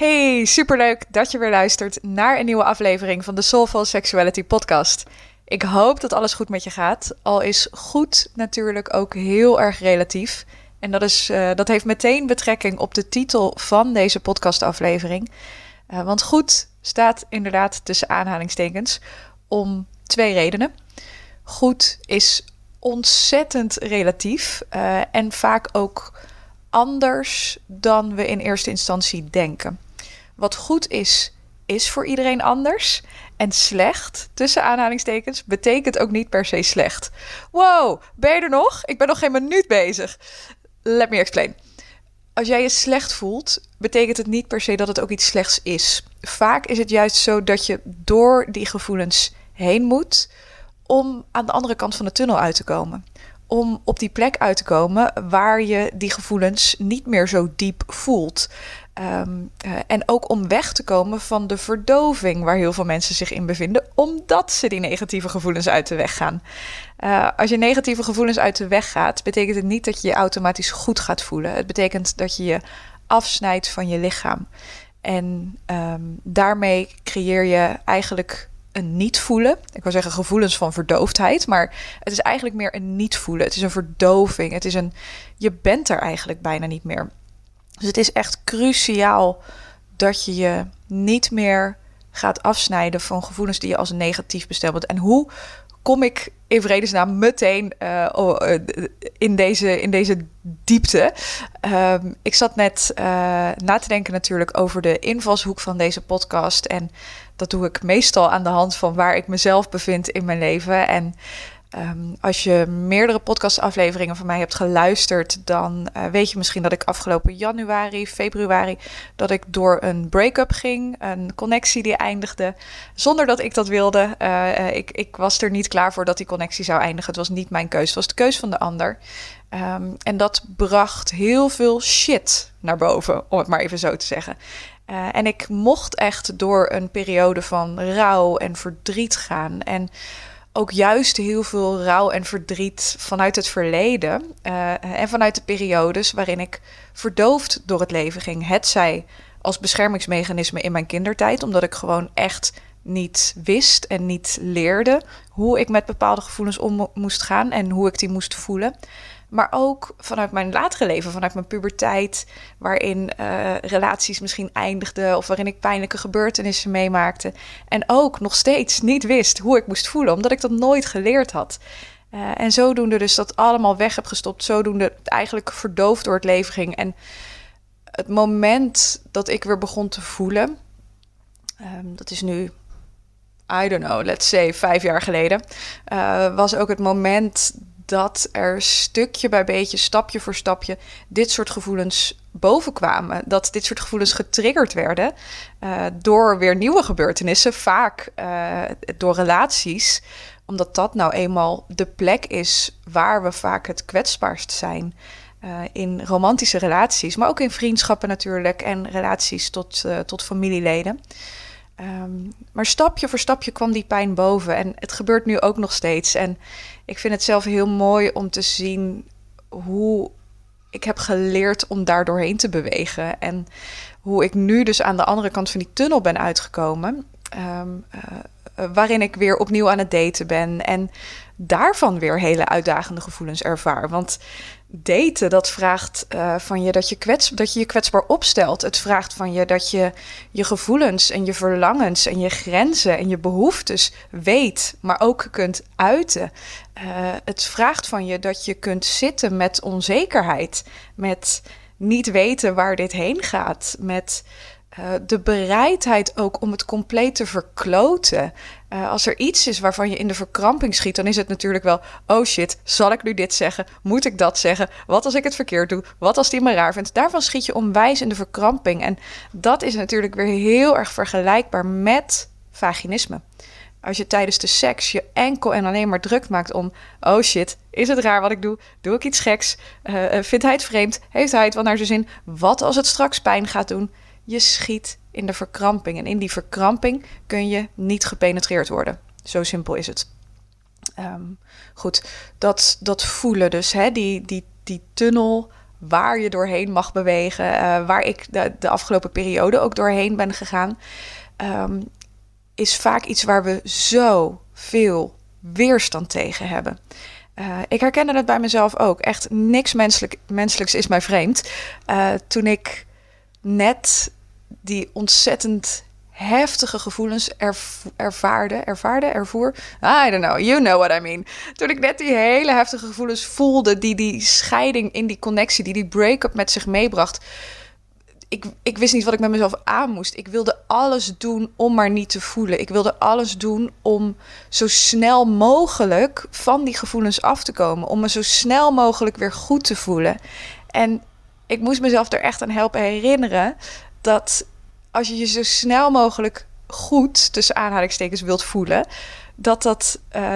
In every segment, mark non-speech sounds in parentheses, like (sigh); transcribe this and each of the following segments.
Hey, superleuk dat je weer luistert naar een nieuwe aflevering van de Soulful Sexuality podcast. Ik hoop dat alles goed met je gaat, al is goed natuurlijk ook heel erg relatief. En dat, is, uh, dat heeft meteen betrekking op de titel van deze podcastaflevering. Uh, want goed staat inderdaad tussen aanhalingstekens om twee redenen. Goed is ontzettend relatief uh, en vaak ook anders dan we in eerste instantie denken. Wat goed is, is voor iedereen anders. En slecht, tussen aanhalingstekens, betekent ook niet per se slecht. Wow, ben je er nog? Ik ben nog geen minuut bezig. Let me explain. Als jij je slecht voelt, betekent het niet per se dat het ook iets slechts is. Vaak is het juist zo dat je door die gevoelens heen moet om aan de andere kant van de tunnel uit te komen. Om op die plek uit te komen waar je die gevoelens niet meer zo diep voelt. Um, uh, en ook om weg te komen van de verdoving waar heel veel mensen zich in bevinden, omdat ze die negatieve gevoelens uit de weg gaan. Uh, als je negatieve gevoelens uit de weg gaat, betekent het niet dat je je automatisch goed gaat voelen. Het betekent dat je je afsnijdt van je lichaam. En um, daarmee creëer je eigenlijk een niet voelen. Ik wil zeggen gevoelens van verdoofdheid, maar het is eigenlijk meer een niet voelen. Het is een verdoving. Het is een je bent er eigenlijk bijna niet meer. Dus het is echt cruciaal dat je je niet meer gaat afsnijden van gevoelens die je als negatief bestempelt. En hoe kom ik in vredesnaam meteen uh, in, deze, in deze diepte. Uh, ik zat net uh, na te denken natuurlijk over de invalshoek van deze podcast. En dat doe ik meestal aan de hand van waar ik mezelf bevind in mijn leven. En Um, als je meerdere podcastafleveringen van mij hebt geluisterd, dan uh, weet je misschien dat ik afgelopen januari, februari, dat ik door een break-up ging, een connectie die eindigde, zonder dat ik dat wilde. Uh, ik, ik, was er niet klaar voor dat die connectie zou eindigen. Het was niet mijn keus, het was de keus van de ander. Um, en dat bracht heel veel shit naar boven, om het maar even zo te zeggen. En ik mocht echt door een periode van rouw en verdriet gaan. En ook juist heel veel rouw en verdriet vanuit het verleden uh, en vanuit de periodes waarin ik verdoofd door het leven ging. Het zij als beschermingsmechanisme in mijn kindertijd, omdat ik gewoon echt niet wist en niet leerde hoe ik met bepaalde gevoelens om moest gaan en hoe ik die moest voelen. Maar ook vanuit mijn latere leven, vanuit mijn puberteit, waarin uh, relaties misschien eindigden of waarin ik pijnlijke gebeurtenissen meemaakte. En ook nog steeds niet wist hoe ik moest voelen, omdat ik dat nooit geleerd had. Uh, en zodoende dus dat allemaal weg heb gestopt, zodoende eigenlijk verdoofd door het leven ging. En het moment dat ik weer begon te voelen, um, dat is nu I don't know, let's say vijf jaar geleden, uh, was ook het moment dat er stukje bij beetje, stapje voor stapje, dit soort gevoelens bovenkwamen. Dat dit soort gevoelens getriggerd werden uh, door weer nieuwe gebeurtenissen, vaak uh, door relaties, omdat dat nou eenmaal de plek is waar we vaak het kwetsbaarst zijn. Uh, in romantische relaties, maar ook in vriendschappen natuurlijk en relaties tot, tot familieleden. Um, maar stapje voor stapje kwam die pijn boven. En het gebeurt nu ook nog steeds. En ik vind het zelf heel mooi om te zien hoe ik heb geleerd om daar doorheen te bewegen. En hoe ik nu dus aan de andere kant van die tunnel ben uitgekomen. Um, uh, waarin ik weer opnieuw aan het daten ben. En daarvan weer hele uitdagende gevoelens ervaar. Want daten, dat vraagt uh, van je dat je, kwets, dat je je kwetsbaar opstelt. Het vraagt van je dat je je gevoelens en je verlangens en je grenzen en je behoeftes weet, maar ook kunt uiten. Uh, het vraagt van je dat je kunt zitten met onzekerheid, met niet weten waar dit heen gaat, met uh, de bereidheid ook om het compleet te verkloten. Uh, als er iets is waarvan je in de verkramping schiet, dan is het natuurlijk wel: oh shit, zal ik nu dit zeggen? Moet ik dat zeggen? Wat als ik het verkeerd doe? Wat als die me raar vindt? Daarvan schiet je onwijs in de verkramping. En dat is natuurlijk weer heel erg vergelijkbaar met vaginisme. Als je tijdens de seks je enkel en alleen maar druk maakt om... oh shit, is het raar wat ik doe? Doe ik iets geks? Uh, vindt hij het vreemd? Heeft hij het wel naar zijn zin? Wat als het straks pijn gaat doen? Je schiet in de verkramping. En in die verkramping kun je niet gepenetreerd worden. Zo simpel is het. Ehm, goed, dat, dat voelen dus, hè, die, die, die tunnel waar je doorheen mag bewegen, uh, waar ik de, de afgelopen periode ook doorheen ben gegaan, um, is vaak iets waar we zo veel weerstand tegen hebben. Uh, ik herkende het bij mezelf ook. Echt niks menselijk, menselijks is mij vreemd. Uh, toen ik net die ontzettend heftige gevoelens ervaarde, ervaarde, ervoer. I don't know, you know what I mean. Toen ik net die hele heftige gevoelens voelde, die die scheiding in die connectie, die die break-up met zich meebracht. Ik, ik wist niet wat ik met mezelf aan moest. Ik wilde alles doen om maar niet te voelen. Ik wilde alles doen om zo snel mogelijk van die gevoelens af te komen. Om me zo snel mogelijk weer goed te voelen. En ik moest mezelf er echt aan helpen herinneren dat als je je zo snel mogelijk goed, tussen aanhalingstekens, wilt voelen, dat, dat, uh,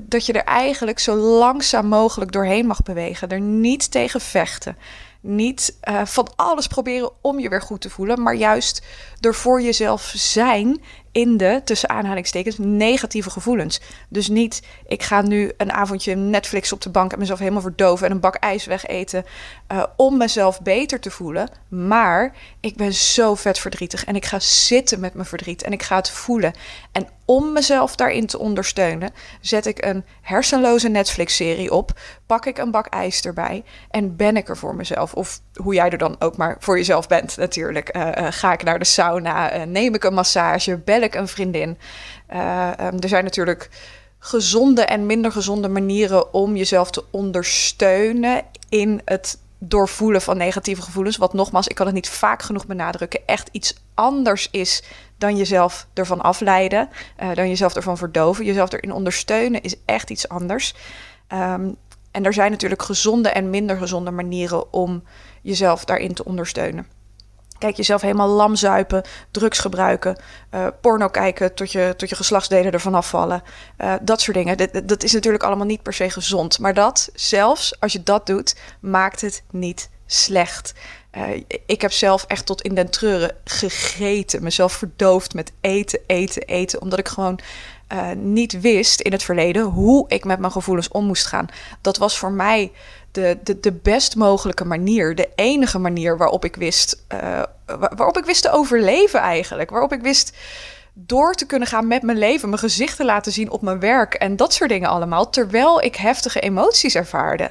dat je er eigenlijk zo langzaam mogelijk doorheen mag bewegen. Er niet tegen vechten. Niet uh, van alles proberen om je weer goed te voelen, maar juist door voor jezelf zijn in de, tussen aanhalingstekens, negatieve gevoelens. Dus niet, ik ga nu een avondje Netflix op de bank en mezelf helemaal verdoven en een bak ijs wegeten uh, om mezelf beter te voelen. Maar ik ben zo vet verdrietig en ik ga zitten met mijn verdriet en ik ga het voelen. En om mezelf daarin te ondersteunen, zet ik een hersenloze Netflix-serie op, pak ik een bak ijs erbij en ben ik er voor mezelf. Of hoe jij er dan ook maar voor jezelf bent natuurlijk. Uh, uh, ga ik naar de sauna, neem ik een massage, bel ik een vriendin. Um, er zijn natuurlijk gezonde en minder gezonde manieren om jezelf te ondersteunen in het doorvoelen van negatieve gevoelens. Wat nogmaals, ik kan het niet vaak genoeg benadrukken, echt iets anders is dan jezelf ervan afleiden, dan jezelf ervan verdoven. Jezelf erin ondersteunen is echt iets anders. Um, en er zijn natuurlijk gezonde en minder gezonde manieren om jezelf daarin te ondersteunen. Kijk, jezelf helemaal lam zuipen, drugs gebruiken, uh, porno kijken tot je, tot je geslachtsdelen ervan afvallen. Uh, dat soort dingen. Dat, is natuurlijk allemaal niet per se gezond. Maar dat, zelfs als je dat doet, maakt het niet slecht. Uh, ik heb zelf echt tot in den treuren gegeten. Mezelf verdoofd met eten, eten, eten. Omdat ik gewoon uh, niet wist in het verleden hoe ik met mijn gevoelens om moest gaan. Dat was voor mij de, de, de best mogelijke manier, de enige manier waarop ik wist, uh, waarop ik wist te overleven eigenlijk. Waarop ik wist door te kunnen gaan met mijn leven, mijn gezicht te laten zien op mijn werk en dat soort dingen allemaal, terwijl ik heftige emoties ervaarde.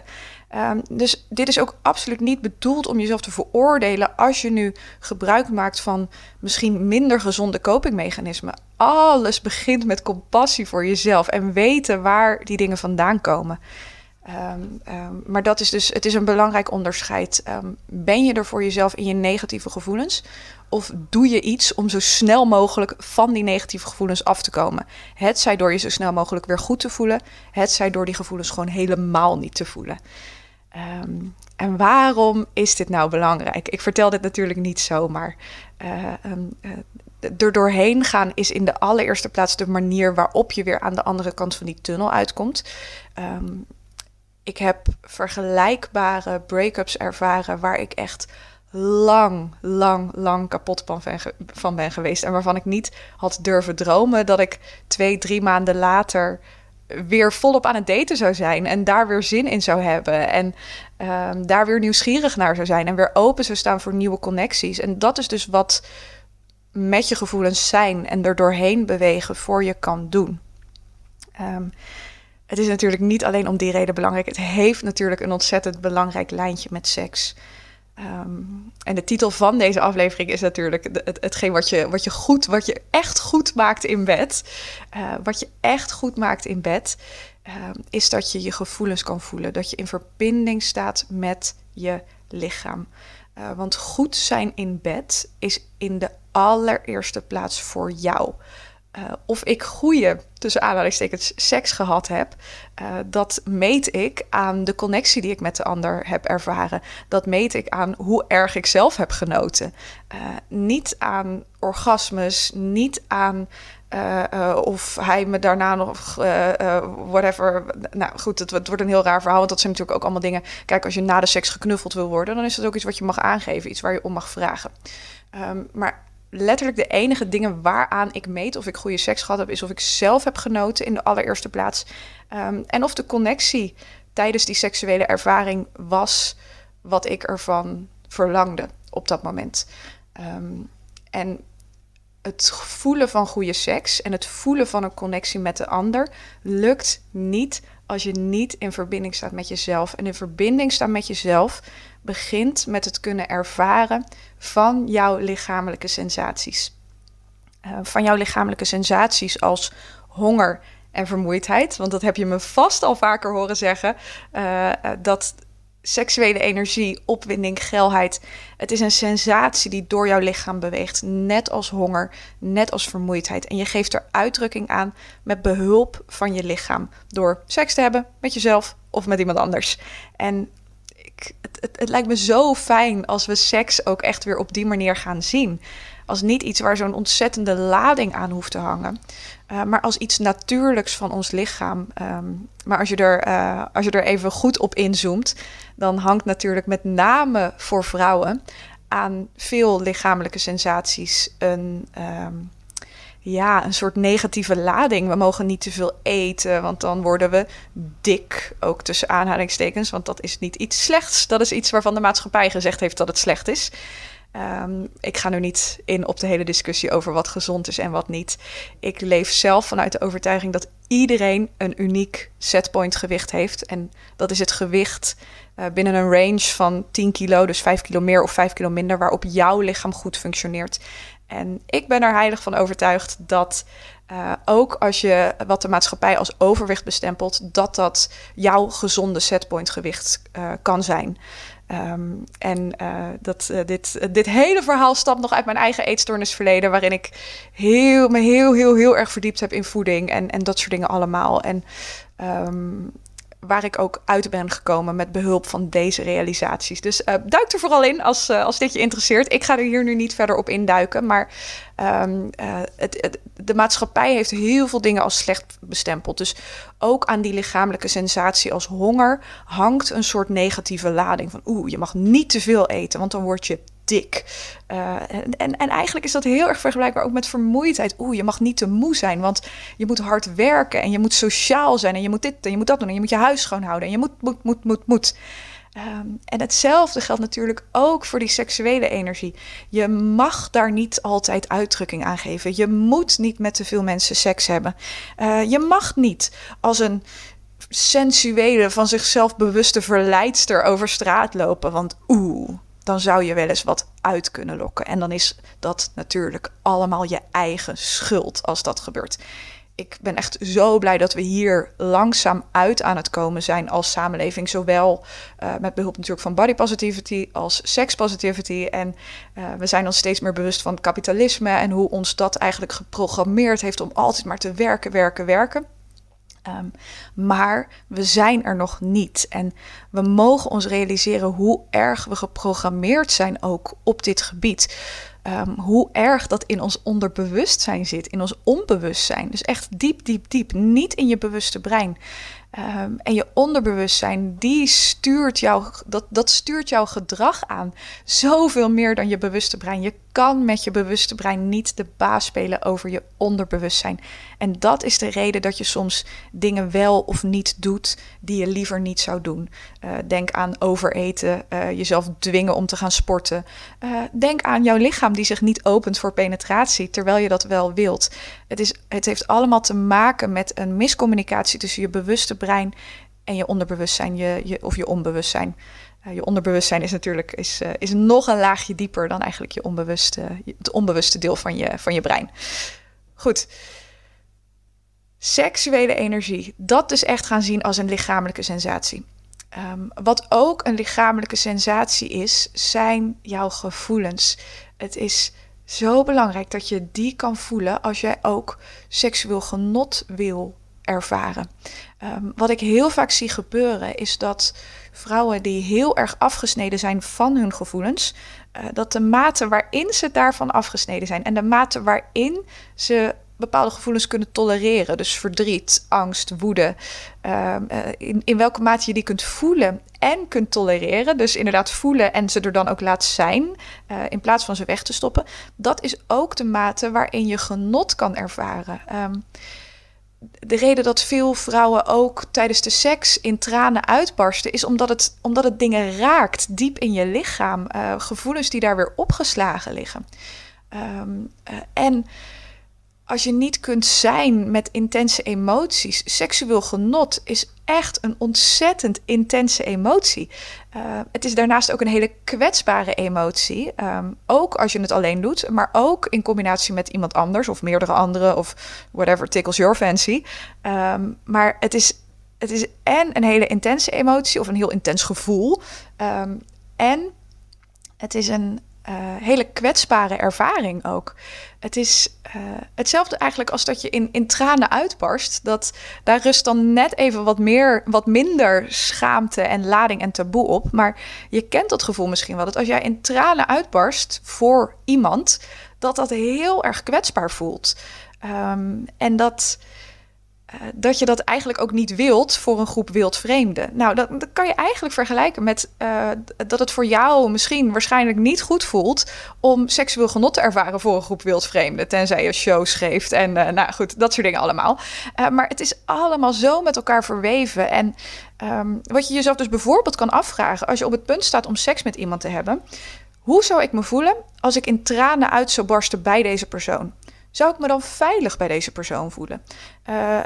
Um, dus dit is ook absoluut niet bedoeld om jezelf te veroordelen als je nu gebruik maakt van misschien minder gezonde copingmechanismen. Alles begint met compassie voor jezelf en weten waar die dingen vandaan komen. Um, um, maar dat is dus, het is een belangrijk onderscheid. Ben je er voor jezelf in je negatieve gevoelens? Of doe je iets om zo snel mogelijk van die negatieve gevoelens af te komen? Het zij door je zo snel mogelijk weer goed te voelen, het zij door die gevoelens gewoon helemaal niet te voelen. Um, en waarom is dit nou belangrijk? Ik vertel dit natuurlijk niet zomaar. Uh, um, uh, er doorheen gaan is in de allereerste plaats de manier waarop je weer aan de andere kant van die tunnel uitkomt. Um, ik heb vergelijkbare break-ups ervaren waar ik echt lang, lang, lang kapot van ben geweest. En waarvan ik niet had durven dromen dat ik twee, drie maanden later weer volop aan het daten zou zijn en daar weer zin in zou hebben en um, daar weer nieuwsgierig naar zou zijn en weer open zou staan voor nieuwe connecties. En dat is dus wat met je gevoelens zijn en er doorheen bewegen voor je kan doen. Um, het is natuurlijk niet alleen om die reden belangrijk. Het heeft natuurlijk een ontzettend belangrijk lijntje met seks. Um, en de titel van deze aflevering is natuurlijk het, hetgeen wat je, wat je goed, wat je echt goed maakt in bed. Uh, wat je echt goed maakt in bed, uh, is dat je je gevoelens kan voelen. Dat je in verbinding staat met je lichaam. Uh, want goed zijn in bed is in de allereerste plaats voor jou. Of ik goede, tussen aanhalingstekens, seks gehad heb, uh, dat meet ik aan de connectie die ik met de ander heb ervaren. Dat meet ik aan hoe erg ik zelf heb genoten. Uh, niet aan orgasmes, niet aan of hij me daarna nog, whatever. Nou goed, het, wordt een heel raar verhaal. Want dat zijn natuurlijk ook allemaal dingen. Kijk, als je na de seks geknuffeld wil worden, dan is dat ook iets wat je mag aangeven. Iets waar je om mag vragen. Um, maar letterlijk de enige dingen waaraan ik meet of ik goede seks gehad heb, is of ik zelf heb genoten in de allereerste plaats. Um, en of de connectie tijdens die seksuele ervaring was wat ik ervan verlangde op dat moment. Um, en het voelen van goede seks en het voelen van een connectie met de ander lukt niet als je niet in verbinding staat met jezelf. En in verbinding staan met jezelf begint met het kunnen ervaren van jouw lichamelijke sensaties. Uh, van jouw lichamelijke sensaties als honger en vermoeidheid. Want dat heb je me vast al vaker horen zeggen. Uh, dat seksuele energie, opwinding, geilheid. Het is een sensatie die door jouw lichaam beweegt, net als honger, net als vermoeidheid. En je geeft er uitdrukking aan met behulp van je lichaam, door seks te hebben met jezelf of met iemand anders. En ik, het, het, het lijkt me zo fijn als we seks ook echt weer op die manier gaan zien als niet iets waar zo'n ontzettende lading aan hoeft te hangen. Uh, maar als iets natuurlijks van ons lichaam. Um, maar als je, er, uh, als je er even goed op inzoomt, dan hangt natuurlijk met name voor vrouwen aan veel lichamelijke sensaties een, um, ja, een soort negatieve lading. We mogen niet te veel eten, want dan worden we dik. Ook tussen aanhalingstekens, want dat is niet iets slechts. Dat is iets waarvan de maatschappij gezegd heeft dat het slecht is. Um, ik ga nu niet in op de hele discussie over wat gezond is en wat niet. Ik leef zelf vanuit de overtuiging dat iedereen een uniek setpoint gewicht heeft. En dat is het gewicht uh, binnen een range van 10 kilo, dus 5 kilo meer of 5 kilo minder, waarop jouw lichaam goed functioneert. En ik ben er heilig van overtuigd dat uh, ook als je wat de maatschappij als overwicht bestempelt, dat dat jouw gezonde setpoint gewicht uh, kan zijn. Um, en uh, dat, uh, dit, dit hele verhaal stamt nog uit mijn eigen eetstoornisverleden, waarin ik heel, me heel, heel, heel erg verdiept heb in voeding en, en dat soort dingen allemaal. En um, waar ik ook uit ben gekomen met behulp van deze realisaties. Dus uh, duik er vooral in als, uh, als dit je interesseert. Ik ga er hier nu niet verder op induiken, maar uh, het, het, de maatschappij heeft heel veel dingen als slecht bestempeld. Dus ook aan die lichamelijke sensatie als honger hangt een soort negatieve lading van oeh, je mag niet te veel eten, want dan word je dik. Uh, en, en eigenlijk is dat heel erg vergelijkbaar ook met vermoeidheid. Oeh, je mag niet te moe zijn, want je moet hard werken en je moet sociaal zijn en je moet dit en je moet dat doen en je moet je huis schoonhouden en je moet, moet, moet, moet, moet. Um, en hetzelfde geldt natuurlijk ook voor die seksuele energie. Je mag daar niet altijd uitdrukking aan geven. Je moet niet met te veel mensen seks hebben. Uh, je mag niet als een sensuele, van zichzelf bewuste verleidster over straat lopen. Want oeh, dan zou je wel eens wat uit kunnen lokken. En dan is dat natuurlijk allemaal je eigen schuld als dat gebeurt. Ik ben echt zo blij dat we hier langzaam uit aan het komen zijn als samenleving. Zowel uh, met behulp natuurlijk van body positivity als sex positivity. En uh, we zijn ons steeds meer bewust van kapitalisme en hoe ons dat eigenlijk geprogrammeerd heeft om altijd maar te werken, werken, werken. Um, maar we zijn er nog niet. En we mogen ons realiseren hoe erg we geprogrammeerd zijn ook op dit gebied. Um, hoe erg dat in ons onderbewustzijn zit, in ons onbewustzijn. Dus echt diep, diep, diep. Niet in je bewuste brein. Um, en je onderbewustzijn, die stuurt jou, dat, dat stuurt jouw gedrag aan. Zoveel meer dan je bewuste brein. Je kan met je bewuste brein niet de baas spelen over je onderbewustzijn. En dat is de reden dat je soms dingen wel of niet doet die je liever niet zou doen. Uh, denk aan overeten, uh, jezelf dwingen om te gaan sporten. Uh, denk aan jouw lichaam die zich niet opent voor penetratie, terwijl je dat wel wilt. Het, is, het heeft allemaal te maken met een miscommunicatie tussen je bewuste brein en je onderbewustzijn, je, je, of je onbewustzijn. Uh, je onderbewustzijn is natuurlijk is, uh, is nog een laagje dieper dan eigenlijk je onbewuste, het onbewuste deel van je, van je brein. Goed. Seksuele energie, dat dus echt gaan zien als een lichamelijke sensatie. Um, wat ook een lichamelijke sensatie is, zijn jouw gevoelens. Het is Zo belangrijk dat je die kan voelen als jij ook seksueel genot wil ervaren. Ehm, wat ik heel vaak zie gebeuren is dat vrouwen die heel erg afgesneden zijn van hun gevoelens, uh, dat de mate waarin ze daarvan afgesneden zijn en de mate waarin ze bepaalde gevoelens kunnen tolereren. Dus verdriet, angst, woede. Ehm, eh, in, in welke mate je die kunt voelen en kunt tolereren. Dus inderdaad voelen en ze er dan ook laat zijn. Uh, in plaats van ze weg te stoppen. Dat is ook de mate waarin je genot kan ervaren. Um, de reden dat veel vrouwen ook tijdens de seks in tranen uitbarsten, is omdat het, omdat het dingen raakt diep in je lichaam. Uh, gevoelens die daar weer opgeslagen liggen. Um, uh, en als je niet kunt zijn met intense emoties. Seksueel genot is echt een ontzettend intense emotie. Uh, het is daarnaast ook een hele kwetsbare emotie. Um, ook als je het alleen doet, maar ook in combinatie met iemand anders of meerdere anderen of whatever tickles your fancy. Um, maar het is, het is en een hele intense emotie of een heel intens gevoel. Um, en het is een uh, hele kwetsbare ervaring ook. Het is uh, hetzelfde eigenlijk als dat je in, in tranen uitbarst. Dat, daar rust dan net even wat, meer, wat minder schaamte en lading en taboe op. Maar je kent dat gevoel misschien wel. Dat als jij in tranen uitbarst voor iemand, dat dat heel erg kwetsbaar voelt. Um, en dat uh, dat je dat eigenlijk ook niet wilt voor een groep wildvreemden. Nou, dat, kan je eigenlijk vergelijken met uh, dat het voor jou misschien waarschijnlijk niet goed voelt om seksueel genot te ervaren voor een groep wildvreemden. Tenzij je shows geeft en uh, nou goed, dat soort dingen allemaal. maar het is allemaal zo met elkaar verweven. En um, wat je jezelf dus bijvoorbeeld kan afvragen als je op het punt staat om seks met iemand te hebben. Hoe zou ik me voelen als ik in tranen uit zou barsten bij deze persoon? Zou ik me dan veilig bij deze persoon voelen? Uh,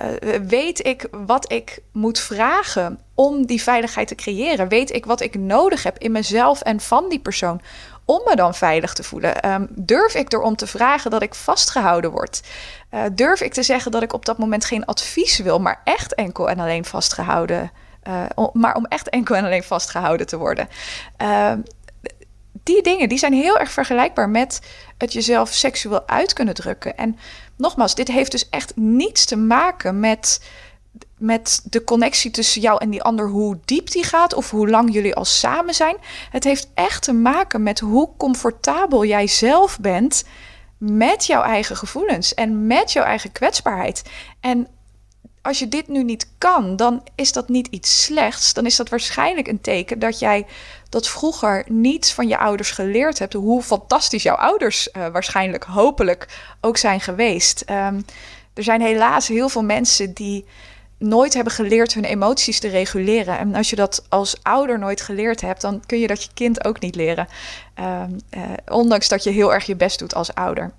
weet ik wat ik moet vragen om die veiligheid te creëren? Weet ik wat ik nodig heb in mezelf en van die persoon om me dan veilig te voelen? Um, durf ik erom te vragen dat ik vastgehouden word? Uh, durf ik te zeggen dat ik op dat moment geen advies wil, maar echt enkel en alleen vastgehouden? Uh, maar om echt enkel en alleen vastgehouden te worden. Die dingen die zijn heel erg vergelijkbaar met het jezelf seksueel uit kunnen drukken. En nogmaals, dit heeft dus echt niets te maken met, met de connectie tussen jou en die ander, hoe diep die gaat of hoe lang jullie al samen zijn. Het heeft echt te maken met hoe comfortabel jij zelf bent met jouw eigen gevoelens en met jouw eigen kwetsbaarheid. En als je dit nu niet kan, dan is dat niet iets slechts. Dan is dat waarschijnlijk een teken dat jij dat vroeger niets van je ouders geleerd hebt. Hoe fantastisch jouw ouders uh, waarschijnlijk, hopelijk ook zijn geweest. Um, er zijn helaas heel veel mensen die nooit hebben geleerd hun emoties te reguleren. En als je dat als ouder nooit geleerd hebt, dan kun je dat je kind ook niet leren. Um, uh, ondanks dat je heel erg je best doet als ouder.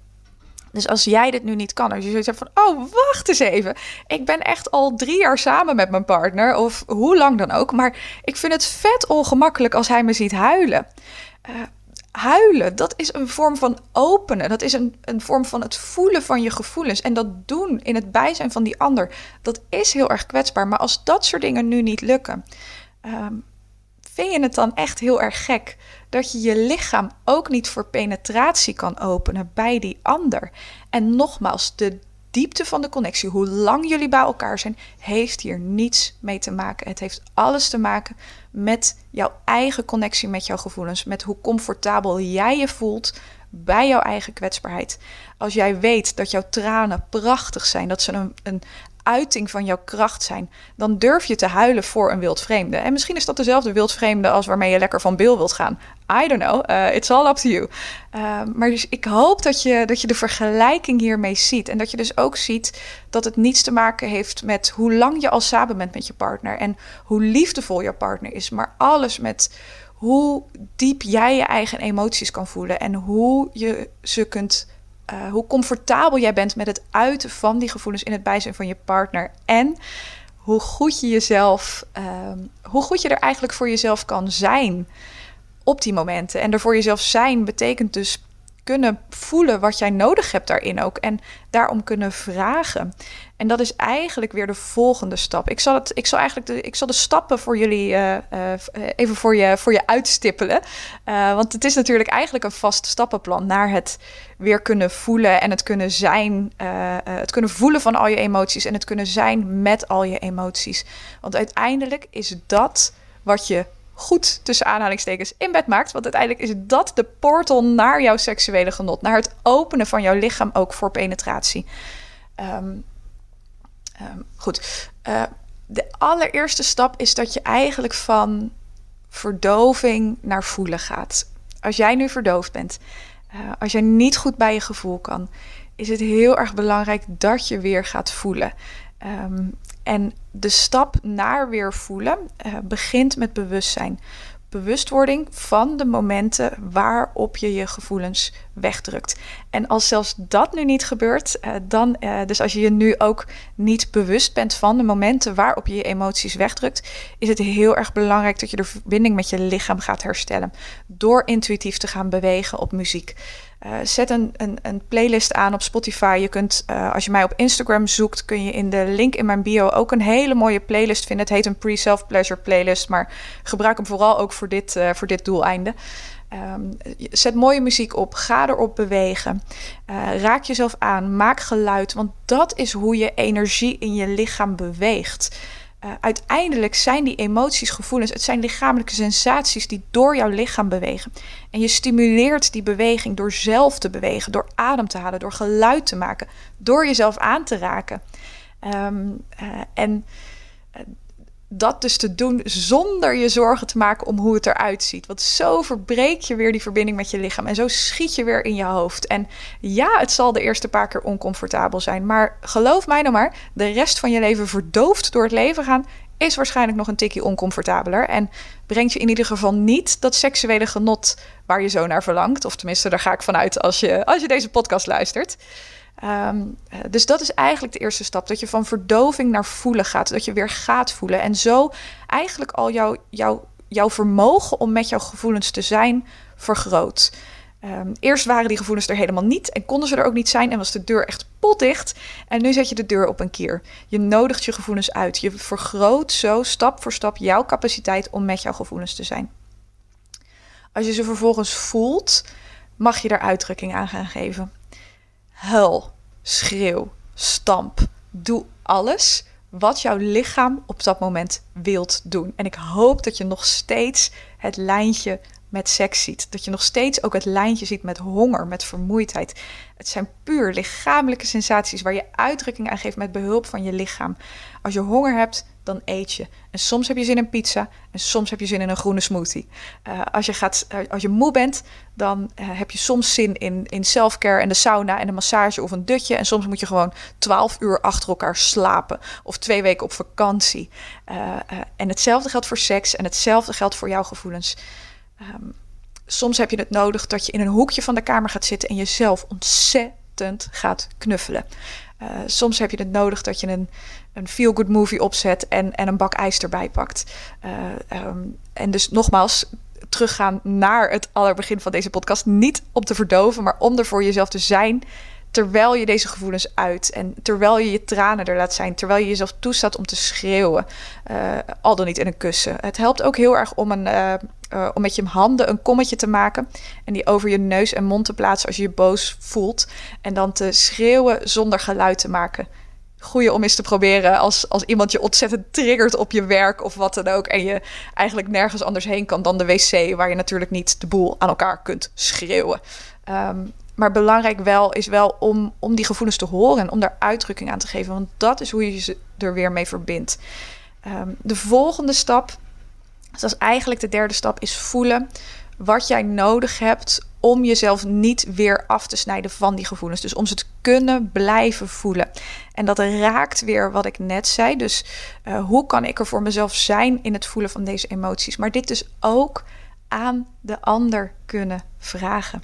Dus als jij dit nu niet kan, als je zoiets hebt van, oh, wacht eens even. Ik ben echt al drie jaar samen met mijn partner, of hoe lang dan ook. Maar ik vind het vet ongemakkelijk als hij me ziet huilen. Uh, huilen, dat is een vorm van openen. Dat is een, een vorm van het voelen van je gevoelens. En dat doen in het bijzijn van die ander, dat is heel erg kwetsbaar. Maar als dat soort dingen nu niet lukken, um, vind je het dan echt heel erg gek dat je je lichaam ook niet voor penetratie kan openen bij die ander? En nogmaals, de diepte van de connectie, hoe lang jullie bij elkaar zijn, heeft hier niets mee te maken. Het heeft alles te maken met jouw eigen connectie met jouw gevoelens, met hoe comfortabel jij je voelt bij jouw eigen kwetsbaarheid. Als jij weet dat jouw tranen prachtig zijn, dat ze een, een uiting van jouw kracht zijn, dan durf je te huilen voor een wildvreemde. En misschien is dat dezelfde wildvreemde als waarmee je lekker van bil wilt gaan. I don't know. Uh, it's all up to you. Uh, maar dus ik hoop dat je, dat je de vergelijking hiermee ziet. En dat je dus ook ziet dat het niets te maken heeft met hoe lang je al samen bent met je partner. En hoe liefdevol je partner is. Maar alles met hoe diep jij je eigen emoties kan voelen. En hoe je ze kunt uh, hoe comfortabel jij bent met het uiten van die gevoelens in het bijzijn van je partner. En hoe goed je jezelf, uh, hoe goed je er eigenlijk voor jezelf kan zijn op die momenten. En er voor jezelf zijn betekent dus kunnen voelen wat jij nodig hebt daarin ook. En daarom kunnen vragen. En dat is eigenlijk weer de volgende stap. Ik zal, het, ik zal eigenlijk de, ik zal de stappen voor jullie uh, uh, even voor je, voor je uitstippelen. Uh, want het is natuurlijk eigenlijk een vast stappenplan naar het weer kunnen voelen en het kunnen zijn. het kunnen voelen van al je emoties en het kunnen zijn met al je emoties. Want uiteindelijk is dat wat je goed tussen aanhalingstekens in bed maakt. Want uiteindelijk is dat de portal naar jouw seksuele genot. Naar het openen van jouw lichaam ook voor penetratie. Um, um, goed. Uh, de allereerste stap is dat je eigenlijk van verdoving naar voelen gaat. Als jij nu verdoofd bent, uh, als jij niet goed bij je gevoel kan, is het heel erg belangrijk dat je weer gaat voelen. Um, en de stap naar weer voelen uh, begint met bewustzijn. Bewustwording van de momenten waarop je je gevoelens wegdrukt. En als zelfs dat nu niet gebeurt, uh, dan, uh, dus als je je nu ook niet bewust bent van de momenten waarop je je emoties wegdrukt, is het heel erg belangrijk dat je de verbinding met je lichaam gaat herstellen. Door intuïtief te gaan bewegen op muziek. Uh, zet een, een, een, playlist aan op Spotify. Je kunt, uh, als je mij op Instagram zoekt, kun je in de link in mijn bio ook een hele mooie playlist vinden. Het heet een pre-self-pleasure playlist, maar gebruik hem vooral ook voor dit, uh, voor dit doeleinde. Um, zet mooie muziek op, ga erop bewegen. raak jezelf aan, maak geluid, want dat is hoe je energie in je lichaam beweegt. Uh, uiteindelijk zijn die emoties, gevoelens, het zijn lichamelijke sensaties die door jouw lichaam bewegen. En je stimuleert die beweging door zelf te bewegen, door adem te halen, door geluid te maken, door jezelf aan te raken. Um, uh, en uh, dat dus te doen zonder je zorgen te maken om hoe het eruit ziet. Want zo verbreek je weer die verbinding met je lichaam en zo schiet je weer in je hoofd. En ja, het zal de eerste paar keer oncomfortabel zijn, maar geloof mij nou maar, de rest van je leven verdoofd door het leven gaan is waarschijnlijk nog een tikje oncomfortabeler en brengt je in ieder geval niet dat seksuele genot waar je zo naar verlangt. Of tenminste, daar ga ik vanuit als je, als je deze podcast luistert. Um, dus dat is eigenlijk de eerste stap. Dat je van verdoving naar voelen gaat. Dat je weer gaat voelen. En zo eigenlijk al jouw vermogen om met jouw gevoelens te zijn vergroot. Um, eerst waren die gevoelens er helemaal niet en konden ze er ook niet zijn en was de deur echt potdicht. En nu zet je de deur op een keer. Je nodigt je gevoelens uit. Je vergroot zo stap voor stap jouw capaciteit om met jouw gevoelens te zijn. Als je ze vervolgens voelt, mag je er uitdrukking aan gaan geven. Huil, schreeuw, stamp. Doe alles wat jouw lichaam op dat moment wilt doen. En ik hoop dat je nog steeds het lijntje met seks ziet. Dat je nog steeds ook het lijntje ziet met honger, met vermoeidheid. Het zijn puur lichamelijke sensaties waar je uitdrukking aan geeft met behulp van je lichaam. Als je honger hebt, dan eet je. En soms heb je zin in pizza en soms heb je zin in een groene smoothie. Uh, als, je gaat, uh, als je moe bent, dan uh, heb je soms zin in, in selfcare en de sauna en de massage of een dutje. En soms moet je gewoon 12 uur achter elkaar slapen of twee weken op vakantie. en hetzelfde geldt voor seks en hetzelfde geldt voor jouw gevoelens. Um, soms heb je het nodig dat je in een hoekje van de kamer gaat zitten en jezelf ontzettend gaat knuffelen. Uh, soms heb je het nodig dat je een, een feel-good movie opzet en, en een bak ijs erbij pakt. Uh, um, en dus nogmaals, teruggaan naar het allerbegin van deze podcast. Niet om te verdoven, maar om er voor jezelf te zijn terwijl je deze gevoelens uit en terwijl je je tranen er laat zijn, terwijl je jezelf toestaat om te schreeuwen, uh, al dan niet in een kussen. Het helpt ook heel erg om, een, uh, uh, om met je handen een kommetje te maken en die over je neus en mond te plaatsen als je je boos voelt en dan te schreeuwen zonder geluid te maken. Goeie om eens te proberen als, als iemand je ontzettend triggert op je werk of wat dan ook. En je eigenlijk nergens anders heen kan dan de wc, waar je natuurlijk niet de boel aan elkaar kunt schreeuwen. Um, maar belangrijk wel is wel om, om die gevoelens te horen en om daar uitdrukking aan te geven. Want dat is hoe je ze er weer mee verbindt. Um, de volgende stap, dat is eigenlijk de derde stap, is voelen wat jij nodig hebt om jezelf niet weer af te snijden van die gevoelens. Dus om ze te kunnen blijven voelen. En dat raakt weer wat ik net zei. Dus uh, hoe kan ik er voor mezelf zijn in het voelen van deze emoties? Maar dit dus ook aan de ander kunnen vragen.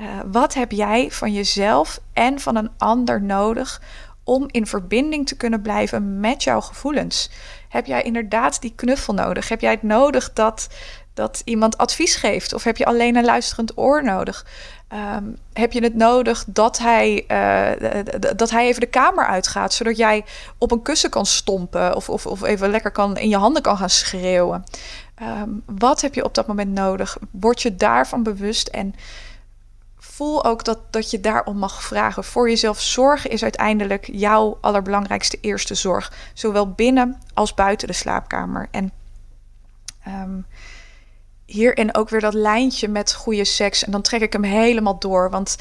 Uh, wat heb jij van jezelf en van een ander nodig om in verbinding te kunnen blijven met jouw gevoelens? Heb jij inderdaad die knuffel nodig? Heb jij het nodig dat, dat iemand advies geeft? Of heb je alleen een luisterend oor nodig? Ehm, heb je het nodig dat hij, uh, dat hij even de kamer uitgaat, zodat jij op een kussen kan stompen of, of, of even lekker kan in je handen kan gaan schreeuwen? Ehm, wat heb je op dat moment nodig? Word je daarvan bewust en voel ook dat, dat je daarom mag vragen. Voor jezelf zorgen is uiteindelijk jouw allerbelangrijkste eerste zorg, zowel binnen als buiten de slaapkamer. En um, hierin ook weer dat lijntje met goede seks. En dan trek ik hem helemaal door. Want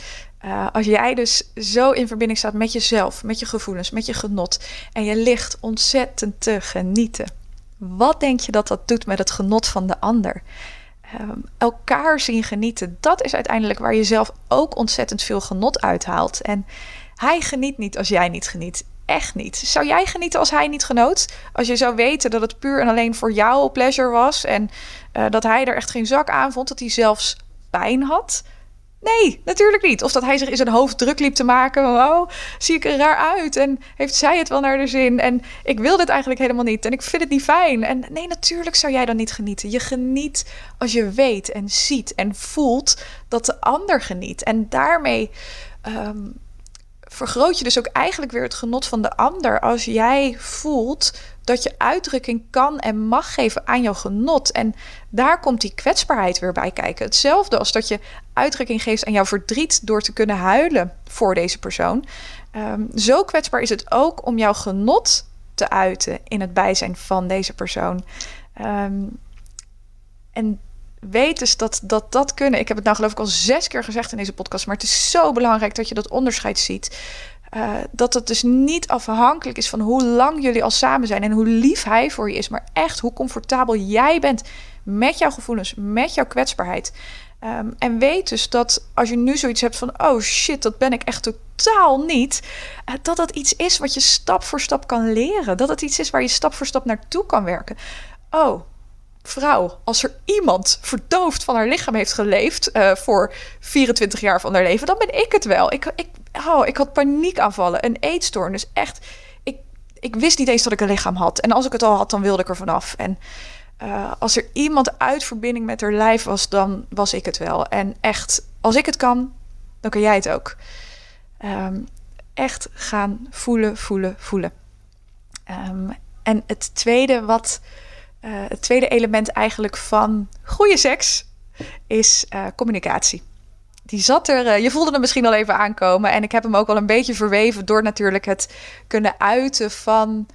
uh, als jij dus zo in verbinding staat met jezelf, met je gevoelens, met je genot. En je ligt ontzettend te genieten. Wat denk je dat dat doet met het genot van de ander? Um, elkaar zien genieten, dat is uiteindelijk waar je zelf ook ontzettend veel genot uithaalt. En hij geniet niet als jij niet geniet echt niet. Zou jij genieten als hij niet genoot? Als je zou weten dat het puur en alleen voor jou pleasure was en uh, dat hij er echt geen zak aan vond, dat hij zelfs pijn had? Nee, natuurlijk niet. Of dat hij zich in zijn hoofd druk liep te maken. Oh, zie ik er raar uit? En heeft zij het wel naar de zin? En ik wil dit eigenlijk helemaal niet. En ik vind het niet fijn. En nee, natuurlijk zou jij dan niet genieten. Je geniet als je weet en ziet en voelt dat de ander geniet. En daarmee um, vergroot je dus ook eigenlijk weer het genot van de ander als jij voelt dat je uitdrukking kan en mag geven aan jouw genot. En daar komt die kwetsbaarheid weer bij kijken. Hetzelfde als dat je uitdrukking geeft aan jouw verdriet door te kunnen huilen voor deze persoon. Um, zo kwetsbaar is het ook om jouw genot te uiten in het bijzijn van deze persoon. Um, en weet dus dat, dat dat kunnen. Ik heb het nou geloof ik al zes keer gezegd in deze podcast, maar het is zo belangrijk dat je dat onderscheid ziet. Uh, dat het dus niet afhankelijk is van hoe lang jullie al samen zijn en hoe lief hij voor je is, maar echt hoe comfortabel jij bent met jouw gevoelens, met jouw kwetsbaarheid. Um, en weet dus dat als je nu zoiets hebt van: oh shit, dat ben ik echt totaal niet. Uh, dat dat iets is wat je stap voor stap kan leren. Dat het iets is waar je stap voor stap naartoe kan werken. Oh, vrouw, als er iemand verdoofd van haar lichaam heeft geleefd uh, voor 24 jaar van haar leven, dan ben ik het wel. Ik, ik, oh, ik had paniekaanvallen, een eetstoornis. Echt, ik, ik wist niet eens dat ik een lichaam had. En als ik het al had, dan wilde ik er vanaf. En uh, als er iemand uit verbinding met haar lijf was, dan was ik het wel. En echt, als ik het kan, dan kan jij het ook. Um, echt gaan voelen, voelen, voelen. Um, en het tweede wat uh, het tweede element eigenlijk van goede seks is uh, communicatie. Die zat er, uh, je voelde hem misschien al even aankomen. En ik heb hem ook wel een beetje verweven door natuurlijk het kunnen uiten van,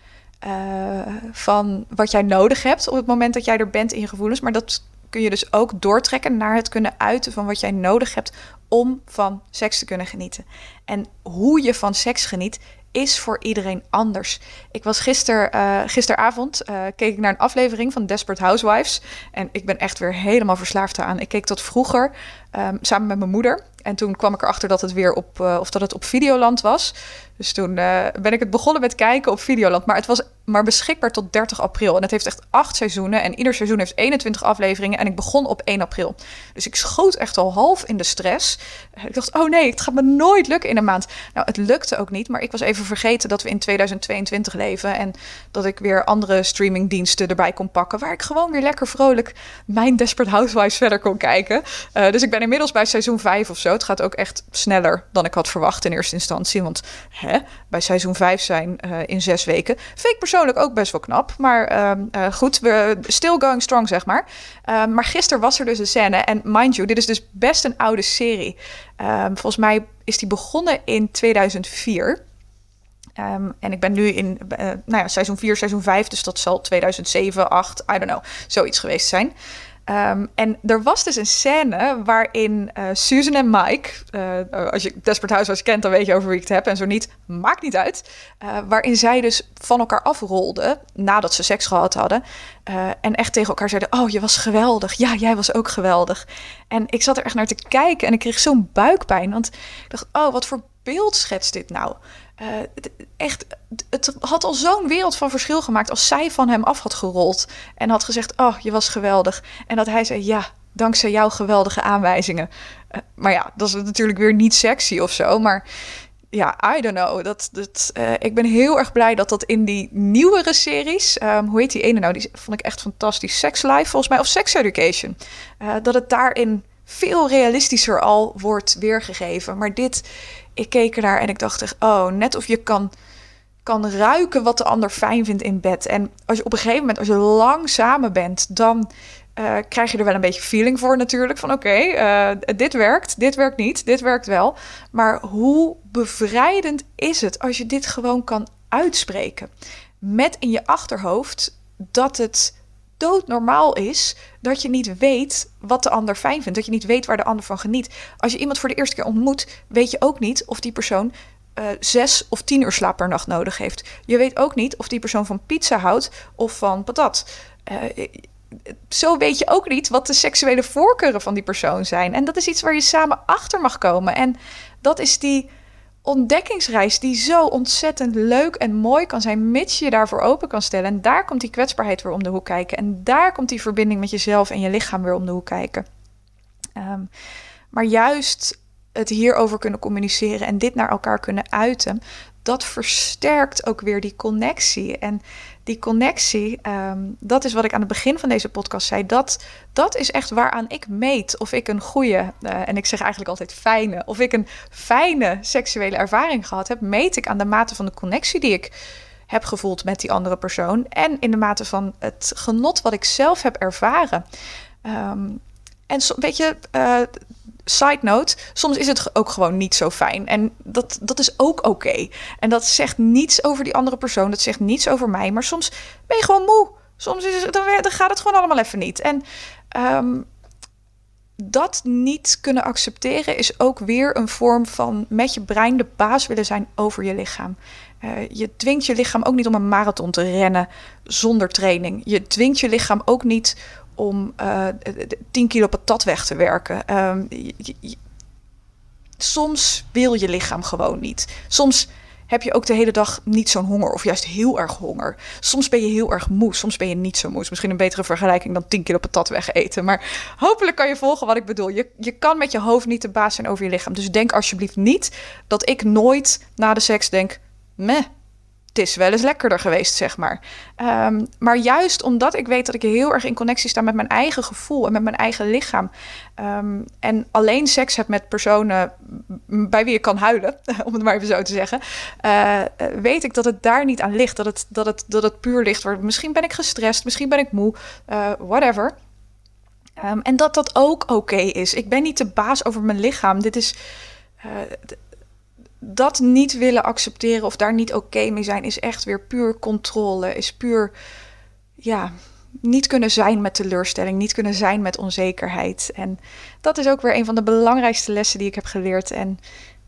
van wat jij nodig hebt op het moment dat jij er bent in je gevoelens. Maar dat kun je dus ook doortrekken naar het kunnen uiten van wat jij nodig hebt om van seks te kunnen genieten. En hoe je van seks geniet is voor iedereen anders. Ik was gister, uh, gisteravond, uh, keek ik naar een aflevering van Desperate Housewives. En ik ben echt weer helemaal verslaafd aan. Ik keek tot vroeger um, samen met mijn moeder. En toen kwam ik erachter dat het weer op, uh, of dat het op Videoland was. Dus toen ben ik het begonnen met kijken op Videoland. Maar het was maar beschikbaar tot 30 april. En het heeft echt acht seizoenen. En ieder seizoen heeft 21 afleveringen. En ik begon op 1 april. Dus ik schoot echt al half in de stress. Ik dacht, oh nee, het gaat me nooit lukken in een maand. Nou, het lukte ook niet. Maar ik was even vergeten dat we in 2022 leven. En dat ik weer andere streamingdiensten erbij kon pakken. Waar ik gewoon weer lekker vrolijk mijn Desperate Housewives verder kon kijken. Uh, dus ik ben inmiddels bij seizoen 5 of zo. Het gaat ook echt sneller dan ik had verwacht in eerste instantie. Want hè, bij seizoen 5 zijn uh, in zes weken. Vind ik persoonlijk ook best wel knap. Maar uh, goed, we still going strong, zeg maar. Ehm, maar gisteren was er dus een scène. En mind you, dit is dus best een oude serie. Um, volgens mij is die begonnen in 2004. Um, en ik ben nu in uh, nou ja, seizoen 4, seizoen 5, dus dat zal 2007, 8, I don't know, zoiets geweest zijn. Um, en er was dus een scène waarin uh, Susan en Mike, uh, als je Desperate Housewives kent, dan weet je over wie ik het heb en zo niet, maakt niet uit. Uh, waarin zij dus van elkaar afrolden nadat ze seks gehad hadden. en echt tegen elkaar zeiden: Oh, je was geweldig. Ja, jij was ook geweldig. En ik zat er echt naar te kijken en ik kreeg zo'n buikpijn. Want ik dacht: Oh, wat voor beeld schetst dit nou? Uh, het, echt, het had al zo'n wereld van verschil gemaakt als zij van hem af had gerold en had gezegd: Oh, je was geweldig. En dat hij zei: Ja, dankzij jouw geweldige aanwijzingen. Uh, maar ja, dat is natuurlijk weer niet sexy of zo. Maar ja, I don't know. Dat, dat, uh, ik ben heel erg blij dat dat in die nieuwere series, um, hoe heet die ene nou? Die vond ik echt fantastisch. Sex Life volgens mij, of Sex Education. Dat het daarin veel realistischer al wordt weergegeven. Maar dit, ik keek ernaar en ik dacht echt, oh, net of je kan, kan ruiken wat de ander fijn vindt in bed. En als je op een gegeven moment, als je lang samen bent, dan uh, krijg je er wel een beetje feeling voor natuurlijk. Van oké, uh, dit werkt, dit werkt niet, dit werkt wel. Maar hoe bevrijdend is het als je dit gewoon kan uitspreken? Met in je achterhoofd dat het doodnormaal is dat je niet weet wat de ander fijn vindt. Dat je niet weet waar de ander van geniet. Als je iemand voor de eerste keer ontmoet, weet je ook niet of die persoon uh, zes of tien uur slaap per nacht nodig heeft. Je weet ook niet of die persoon van pizza houdt of van patat. Uh, zo weet je ook niet wat de seksuele voorkeuren van die persoon zijn. En dat is iets waar je samen achter mag komen. En dat is die ontdekkingsreis die zo ontzettend leuk en mooi kan zijn, mits je je daarvoor open kan stellen. En daar komt die kwetsbaarheid weer om de hoek kijken. En daar komt die verbinding met jezelf en je lichaam weer om de hoek kijken. Um, maar juist het hierover kunnen communiceren en dit naar elkaar kunnen uiten, dat versterkt ook weer die connectie. En die connectie, um, dat is wat ik aan het begin van deze podcast zei. Dat, dat is echt waaraan ik meet of ik een goede, uh, en ik zeg eigenlijk altijd fijne, of ik een fijne seksuele ervaring gehad heb, meet ik aan de mate van de connectie die ik heb gevoeld met die andere persoon. En in de mate van het genot wat ik zelf heb ervaren. Um, en so, weet je, uh, side note, soms is het ook gewoon niet zo fijn. En dat, dat is ook oké. En dat zegt niets over die andere persoon. Dat zegt niets over mij. Maar soms ben je gewoon moe. Soms is het, dan, dan gaat het gewoon allemaal even niet. En um, dat niet kunnen accepteren is ook weer een vorm van met je brein de baas willen zijn over je lichaam. Uh, je dwingt je lichaam ook niet om een marathon te rennen zonder training. Je dwingt je lichaam ook niet om uh, 10 kilo patat weg te werken. Je, soms wil je lichaam gewoon niet. Soms heb je ook de hele dag niet zo'n honger of juist heel erg honger. Soms ben je heel erg moe, soms ben je niet zo moe. Is misschien een betere vergelijking dan 10 kilo patat wegeten. Maar hopelijk kan je volgen wat ik bedoel. Je, je kan met je hoofd niet de baas zijn over je lichaam. Dus denk alsjeblieft niet dat ik nooit na de seks denk... meh, het is wel eens lekkerder geweest, zeg maar. Um, maar juist omdat ik weet dat ik heel erg in connectie sta met mijn eigen gevoel en met mijn eigen lichaam. Um, en alleen seks heb met personen bij wie ik kan huilen, (laughs) om het maar even zo te zeggen. Uh, weet ik dat het daar niet aan ligt. Dat het, dat het, dat het puur ligt. Waar, misschien ben ik gestrest, misschien ben ik moe, uh, whatever. Um, en dat dat ook oké is. Ik ben niet de baas over mijn lichaam. Dit is. Uh, dat niet willen accepteren of daar niet oké mee zijn, is echt weer puur controle. Is puur, ja, niet kunnen zijn met teleurstelling, niet kunnen zijn met onzekerheid. En dat is ook weer een van de belangrijkste lessen die ik heb geleerd en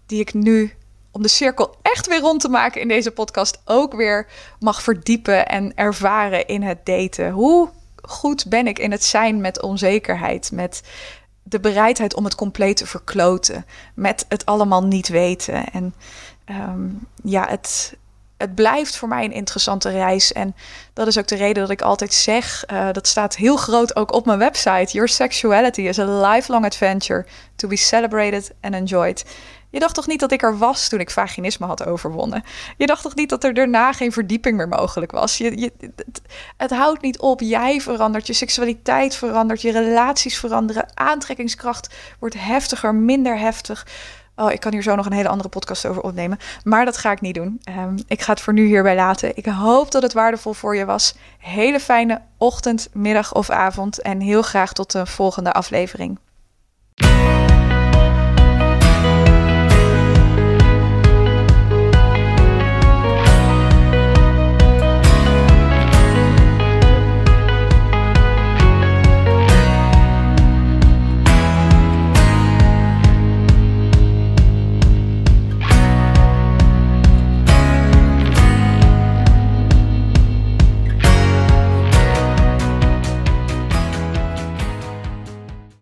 die ik nu, om de cirkel echt weer rond te maken in deze podcast, ook weer mag verdiepen en ervaren in het daten. Hoe goed ben ik in het zijn met onzekerheid, met de bereidheid om het compleet te verkloten. Met het allemaal niet weten. En um, ja, het, het blijft voor mij een interessante reis. En dat is ook de reden dat ik altijd zeg: uh, dat staat heel groot ook op mijn website. Your sexuality is a lifelong adventure to be celebrated and enjoyed. Je dacht toch niet dat ik er was toen ik vaginisme had overwonnen? Je dacht toch niet dat er daarna geen verdieping meer mogelijk was? Je, je, het, houdt niet op. Jij verandert, je seksualiteit verandert, je relaties veranderen. Aantrekkingskracht wordt heftiger, minder heftig. Oh, ik kan hier zo nog een hele andere podcast over opnemen. Maar dat ga ik niet doen. Um, ik ga het voor nu hierbij laten. Ik hoop dat het waardevol voor je was. Hele fijne ochtend, middag of avond. En heel graag tot de volgende aflevering.